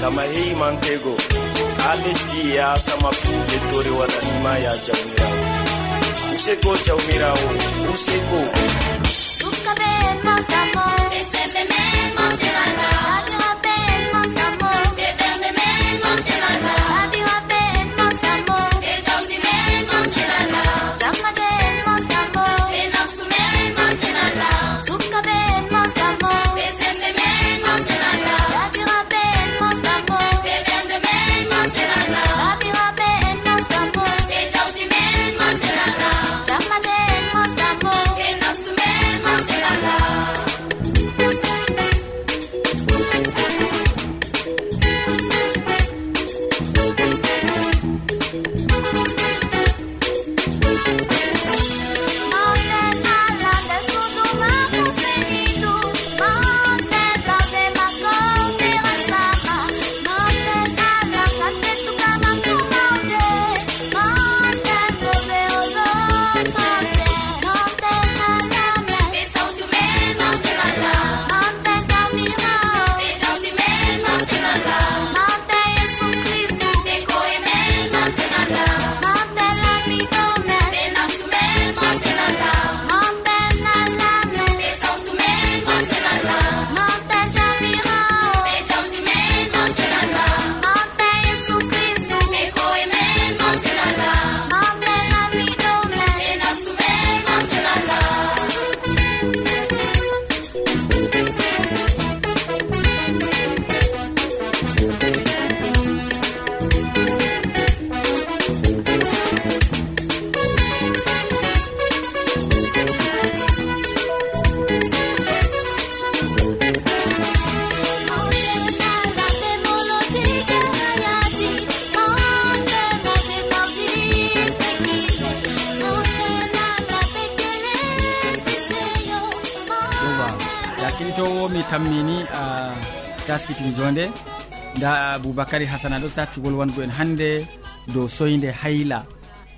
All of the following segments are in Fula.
tama heymantego ha lesdi e sama fu yettore waɗanima ya jawmirawo useko jawmirawo useko pammini a taskitin jonde nda aboubacary hasana ɗo taskigol wango en hannde dow soyde hayla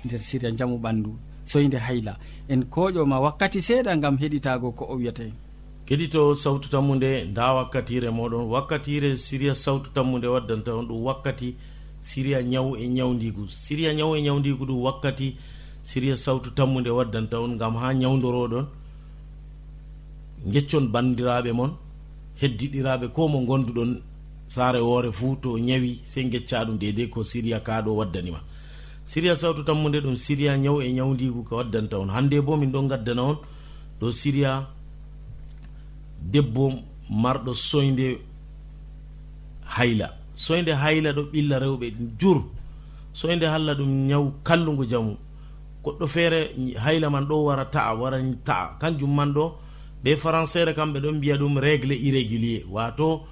nder siria jamu ɓandu soyde hayla. En koƴoma wakkati seeɗa gam heɗitago ko o wiyata en keɗito sawtu tammu nde nda wakkatire moɗon. Wakkatire siriya sawtu tammu nde waddanta on ɗum wakkati siriya ñaw e ñawdigu siriya ñaw e ñawdigu ɗum wakkati siriya sawtu tammu nde waddanta on gam ha ñawdoroɗon geccon bandiraɓe mon. heddiɗiraɓe ko mo gonduɗon saare woore fuu to ñawi sey gecca ɗum dedei ko siriya kaɗo waddanima siriya sawtu tammude ɗum siriya ñaw e ñawdigu ko waddanta on. Hande bo min ɗon gaddana on ɗo siriya debbo marɗo soyde hayla. Soyde hayla ɗo ɓilla rewɓe jur. Soyde halla ɗum ñaw kallugu jamu. Goɗɗo feere hayla man ɗo wara ta'a wara ta'a. Kanjum man ɗo be françaire kamɓe ɗon mbiya ɗum régle irrégulier. Wato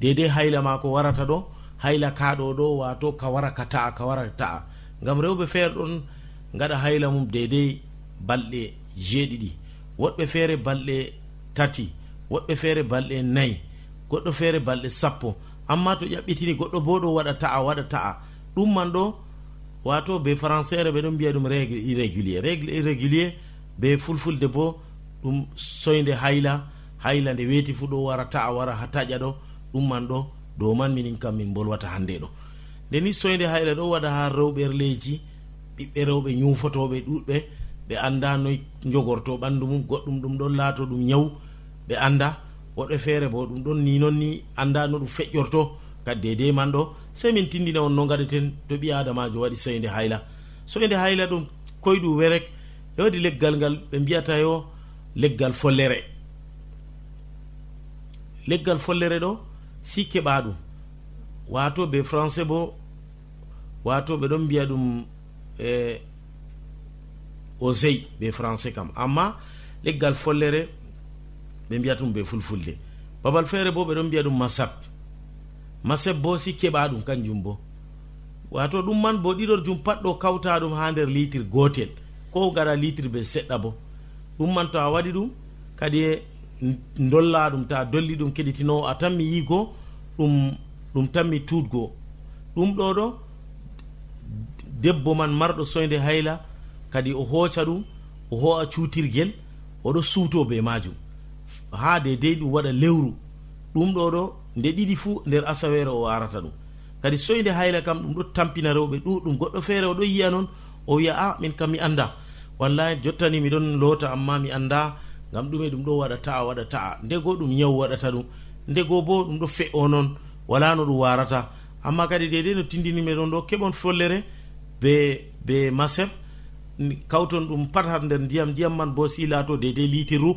dede hayla ma ko warata ɗo hayla kaɗo ɗo wato ka wara ka ta'a ka wara ta'a. Gam rewɓe feere ɗon gaɗa hayla mum dedei balɗe jeeɗiɗi. Woɗɓe feere balɗe tati woɗɓe feere balɗe nayi goɗɗo feere balɗe sappo. Amma to ƴaɓɓitini goɗɗo bo ɗo waɗa ta'a waɗa ta'a. Ɗum man ɗo wato be françaire ɓe ɗon mbiya ɗum régle irrégulier. Régle irrégulier be fulfulde bo ɗum soyde hayla hayla nde weeti fuu ɗo wara ta'a wara ha taƴa ɗo ɗum man ɗo dow man minin kam min bolwata hannde ɗo. Nde ni soyde hayla ɗo waɗa ha rewɓerleji ɓiɓɓe rewɓe ñuufotoɓe ɗuɗɓe ɓe annda noy jogorto ɓanndu mum goɗɗum ɗum ɗon laato ɗum ñawu ɓe annda woɗɓe feere bo ɗum ɗon ni noon ni annda no ɗum feƴƴorto kadi dedei man ɗo sey min tindina on no gaɗeten to ɓi adamajo waɗi soyde hayla. Soyde hayla ɗum koye werek e waɗi leggal ngal ɓe mbiyata yo leggal follere. Leggal follere ɗo si keɓa ɗum. Wato be français bo wato ɓe ɗon mbiya ɗum e osey be français kam. Amma leggal follere ɓe mbiyata ɗum be fulfulde. Babal feere bo ɓe ɗon mbiya ɗum masab. Masab bo si keɓa ɗum kanjum bo. Wato ɗum man bo ɗiɗor jum pat ɗo kawta ɗum ha nder litre gotel. Ko gara litre be seɗɗa bo. ɗum man to a waɗi ɗum kadi e dolla ɗum ta dolli ɗum keɗitinowo a tan mi yi ɗum ɗum tan mi tuutgoo ɗum ɗo ɗo debbo man marɗo soyde hayla kadi o hooca ɗum o ho'a cuutirgel oɗo suuto be majum ha de dey ɗum waɗa lewru. Ɗum ɗo ɗo nde ɗiɗi fuu nder asawere o arata ɗum. Kadi soyde hayla kam ɗum ɗo tampina rewɓe ɗuɗum goɗɗo feere oɗo yiya noon o wiya a ah, min kam mi annda. wallahi jottani miɗon loota amma mi annda ngam ɗume ɗum ɗo waɗa ta'a waɗa ta'a ndego ɗum nyawu waɗata ɗum. Ndego bo ɗum ɗo fe'o noon wala no ɗum warata amma kadi dedei no tindinime ɗon ɗo keɓon follere be be maseb kawton ɗum pat har nder ndiyam ndiyam man bo si laato dedei litirru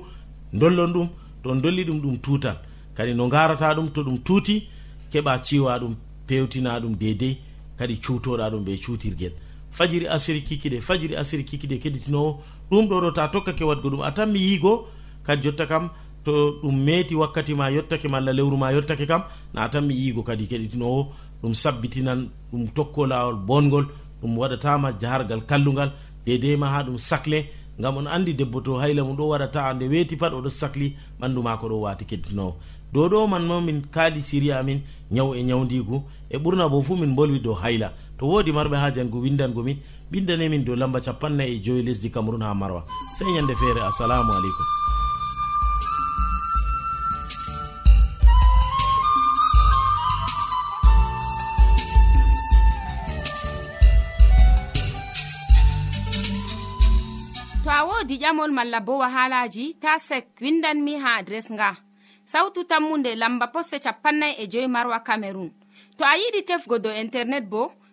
dollon ɗum to dolli ɗum ɗum tutan kadi no garata ɗum to ɗum tuuti keɓa ciwa ɗum pewtina ɗum dedei kadi cuutoɗa ɗum ɓe cuutirguel fajiri asiri kikiɗe fajiri asiri kikiɗe keɗitinowo ɗum ɗo ɗo ta tokkake wadgo ɗum. A tan mi yiigo kadi jotta kam to ɗum meeti wakkati ma yettake malla lewru ma yettake kam na tan mi yiigo kadi keɗitinowo ɗum sabbitinan ɗum tokko lawol bongol ɗum waɗatama jahargal kallugal dedei ma ha ɗum sacle gam on andi debbo to hayla mum ɗo waɗata nde weeti pat oɗo sahli ɓandu ma ko ɗo wati keddinowo dow ɗo man ma min kaali siri amin ñaw e ñawdigu e ɓurna bo fuu min bolwi dow hayla. to woodi marɓe ha jango go windangomin ɓindanemin dow lamba capannay e joyi lesdi cameron ha marwa. Sey ñande feere assalamu aleykum. To a wodi ƴamol malla bo wahalaji ta sek windanmi ha adres nga. Sautu tammunde lamba poste capannay e joyi marwa camerun to a yiɗi tefgo dow internet bo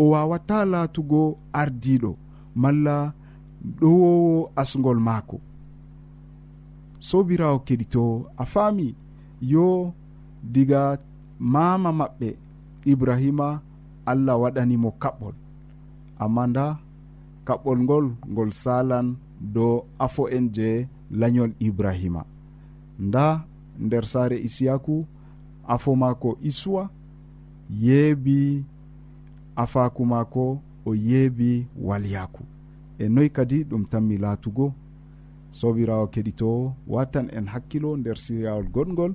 o wawata latugo ardiɗo malla ɗowowo asgol maako. Sobirawo keɗito a faami yo diga mama maɓɓe ibrahima allah waɗanimo kaɓɓol. Amma nda kaɓɓol ngol ngol salan dow afo en je lanyol ibrahima. Nda nder saare isiyaku afo maako isuwa yeebi afaku mako o yeebi walyaku e noyi kadi ɗum tanmi laatugo sobirawo keɗito watan en hakkilo nder siryawol goɗgol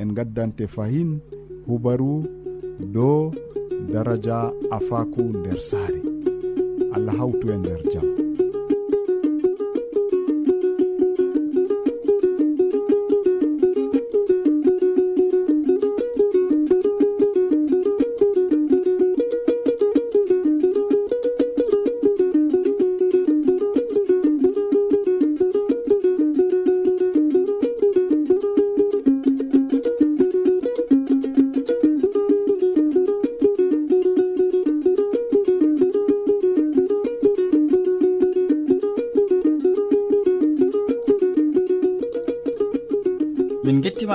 en gaddante fahin hubaru dow daraja afaku nder saare. Allah hawtu e nder jam.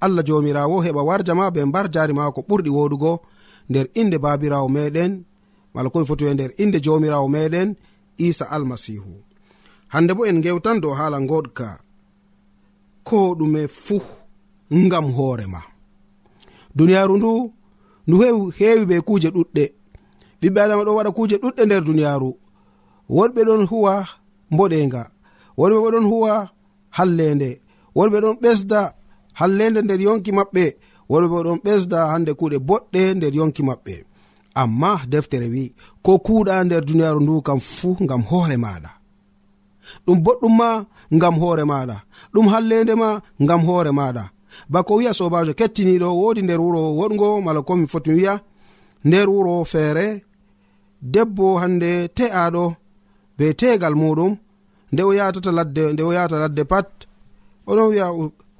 allah jomirawo heɓa warjama be mbar jari ma ko ɓurɗi woɗugo. Nder inde babirawo meɗen mala koye foti e nder inde jomirawo meɗen isa almasihu. Hande bo en gewtan dow hala goɗka ko ɗume fuu ngam hoorema duniyaru ndu ndu heewi ɓe kuuje ɗuɗɗe. Ɓiɓɓe adama ɗo waɗa kuuje ɗuɗɗe nder duniyaru. Woɗɓe ɗon huwa mboɗenga woɗɓe bo ɗon huwa hallende woɗɓe ɗon ɓesda hallende nder yonki maɓɓe worɓe ɗon ɓesda hande kuuɗe boɗɗe nder yonki maɓɓe amma deftere wi ko kuuɗa nder duniyaaru ndu kam fuu ngam hoore maɗa ɗum boɗɗum ma ngam hoore maɗa ɗum hallende ma ngam hoore maɗa bako wiya sobajo kettiniɗo wodi nder wuro woɗgo mala komi foti wiya nder wuro feere debbo hande te'aɗo be tegal muɗum nde o yatata ladde nde o yata ladde pat oɗon wiya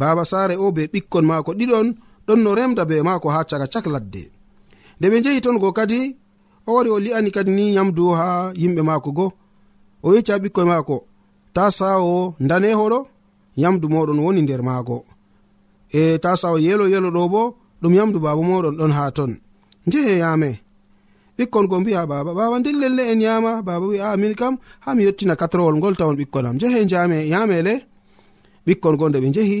baba saare o be ɓikkon maako ɗiɗon ɗon no remda be maako ha caka cak ladde. Nde ɓe jehi ton go kadi o wari o li'ani kadi ni yamdu ha yimɓe maako go. O yecca ɓikkoye maako ta sawo ndanehoɗo yamdu moɗon woni nder maago. E ta sawo yelo yelo ɗo bo ɗum yamdu baba moɗon ɗon ha ton. Njehe yame ɓikkon go mbi'a baba. Baba nden lelle en yama baba wi a min kam ha mi yettina katrowol ngol tawon ɓikkonam jehe jame yamele ɓikkon go nde ɓe jehi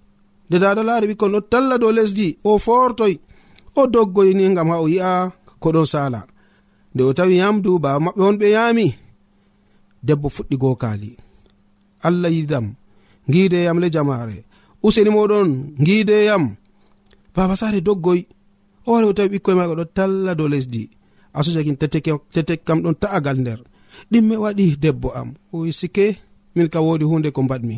nde daɗo laari ɓikkon ɗo talla dow lesdi o fortoy o doggoyni gam ha o yi'a ko ɗon sala nde o tawi yamdu baba maɓɓe on ɓe yami debbo fuɗɗi gokali allah yidam gideyam le jamare useni moɗon gideyam baba sare doggoy o wari o tawi ɓikkoye maga ɗo talla dow lesdi. Asujakin tetek kam ɗon ta'agal nder. Ɗimme waɗi debbo am. O sike min ka wodi hunde ko mbaɗmi.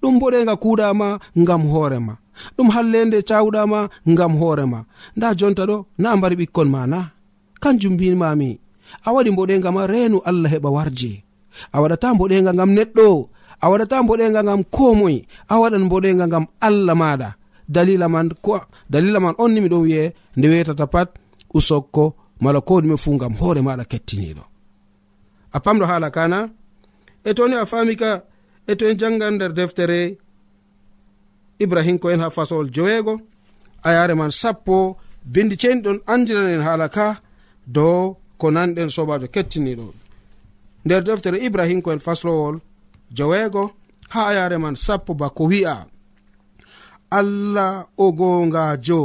ɗum boɗega kuuɗama ngam hoorema ɗum hallende cawuɗama ngam hoorema nda jonta ɗo na mbari ɓikkon ma na kanjum mbimami a waɗi mboɗega ma reenu allah heɓa warje. A waɗata mboɗega ngam neɗɗo a waɗata mboɗega ngam komoy a waɗan mboɗega ngam allah maɗa. Dalila man ko dalila man on ni miɗon wi'e nde wetata pat usokko mala ko ɗume fu ngam hoore maɗa kettiniɗo. A pamɗo haala kana? E toni a fami ka e to en jangan nder deftere ibrahim ko en ha fasowol joweego. A yare man sappo bindi ceniɗon andiranen haala ka dow ko nanɗen sobajo kettiniɗo nder deftere ibrahim ko en faslowol joweego ha a yare man sappo bako wi'a. Allah o gongajo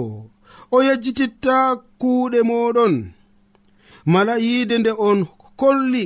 o yejjititta kuuɗe moɗon mala yiide nde on kolli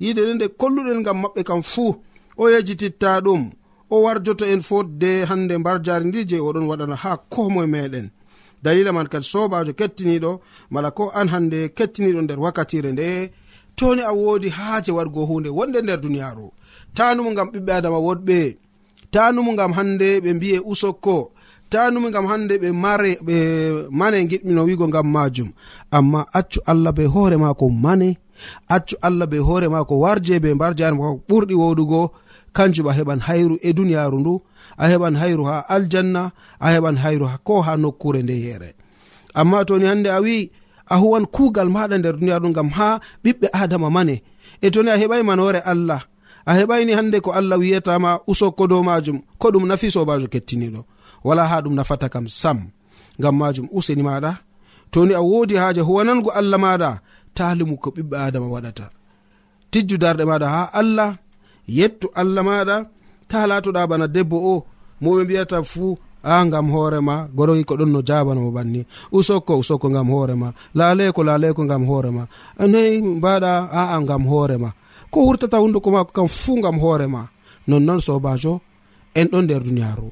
yide nde nde kolluɗen gam maɓɓe kam fuu o yejititta ɗum o warjoto en fotde hande mbar jari ndi je oɗon waɗana ha komoe meɗen dalila man kadi sobajo kettiniɗo mala ko an hande kettiniɗo nder wakkatire nde toni a wodi haaje wargo hunde wonde nder duniyaru tanumo gam ɓiɓɓe adama woɗɓe tanumo gam hande ɓe mbiye usokko tanumo gam hande ɓe mare ɓe mane giɗmino wigo gam majum amma accu allah be hoore mako mane accu allah be hoore ma ko warje be mbar jare mako ɓurɗi woɗugo kanjum a heɓan hayru e duniyaru ndu a heɓan hayru ha aljanna a heɓan hayru ko ha nokkure nde yere. Amma toni hande a wi a huwan kuugal maɗa nder duniyaru ndu ngam ha ɓiɓɓe adama mane. E toni a heɓai manore allah a heɓaini hande ko allah wiyatama usokko dow majum ko ɗum nafi sobajo kettiniɗo wala ha ɗum nafata kam sam gam majum useni maɗa. Toni a wodi haaje huwanango allah maɗa talimu ko ɓiɓɓe adama waɗata. Tijju darɗe maɗa ha allah yettu allah maɗa ta latoɗa bana debbo o moɓe mbiyata fuu a gam hoorema goroyi ko ɗon no jabanamo banni. Usokko usokko gam hoorema laleko laleko gam hoorema noyi mbaɗa aa gam hoorema ko wurtata hunduko mako kam fuu gam hoorema nonnoon sobajo en ɗon nder duniyaru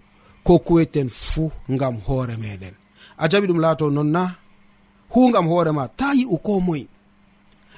ko kuweten fuu gam hoore meɗen a jaɓi ɗum laato nonna hu gam hoorema ta yi'u ko moye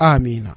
amina.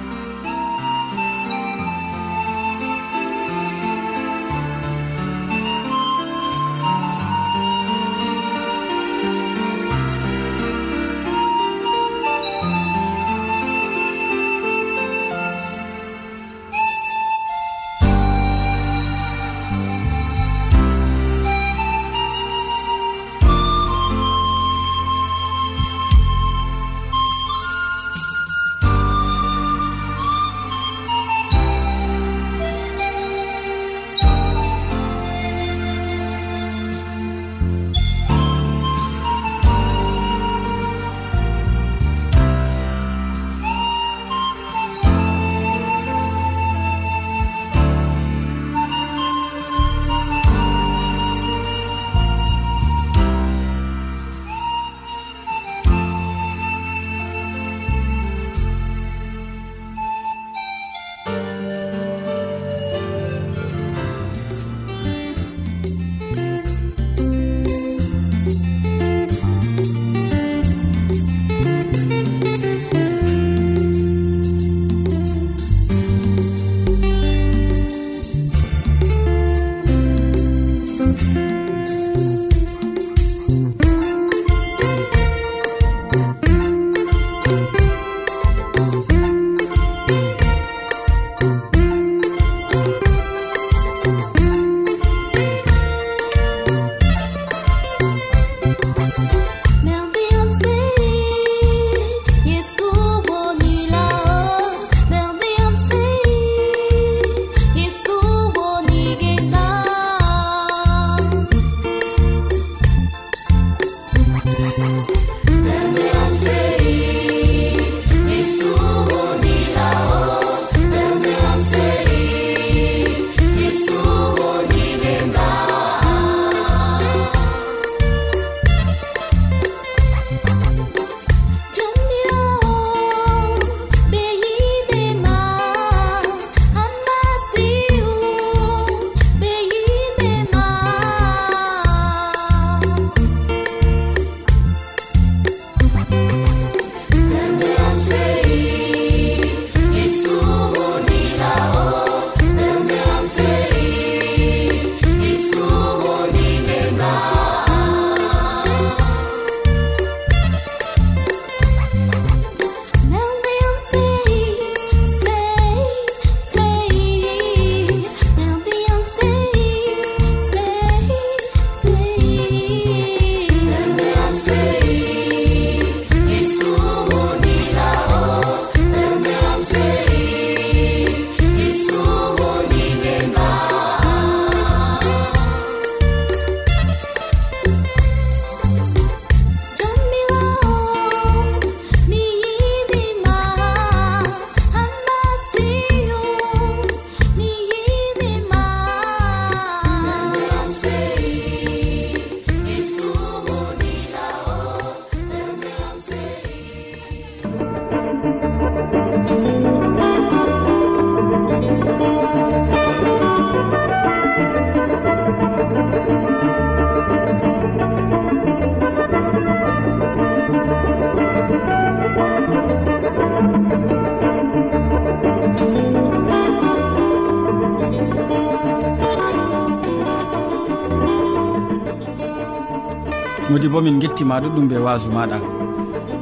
modi bo min gettima ɗuɗɗum be wasu maɗa.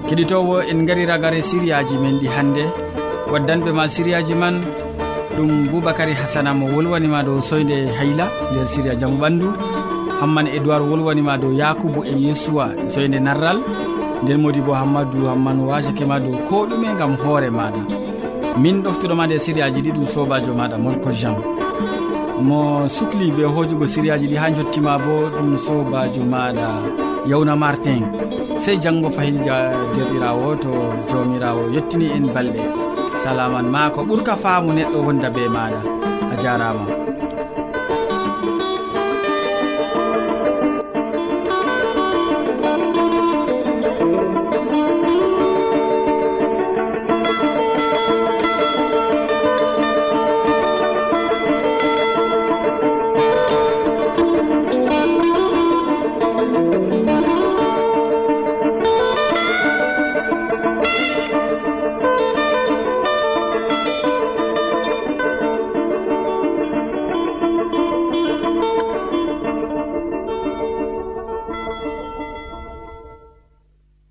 Keɗitowo en gari ragare siriyaji men ɗi hannde waddanɓe ma siriyaji man ɗum boubacary hasana mo wolwanima dow soyde hayla nder siria jaamu ɓandu. Hamman edoird wolwanima dow yakubu e yesuwa e soyde narral. Nden modi bo hammadou hamman wasakema dow ko ɗume gam hoore maɗa. Min ɗoftuɗoma nde sériyaji ɗi ɗum sobajo maɗa molko jean. Mo sukli be hojugo sériyaji ɗi ha jottima bo ɗum sobajo maɗa. yawna martin. Sey janngo fayil derɗirawo to jawmirawo yettini en balɗe. Salaman ma ko ɓuurka faamu neɗɗo wonda be maɗa a jarama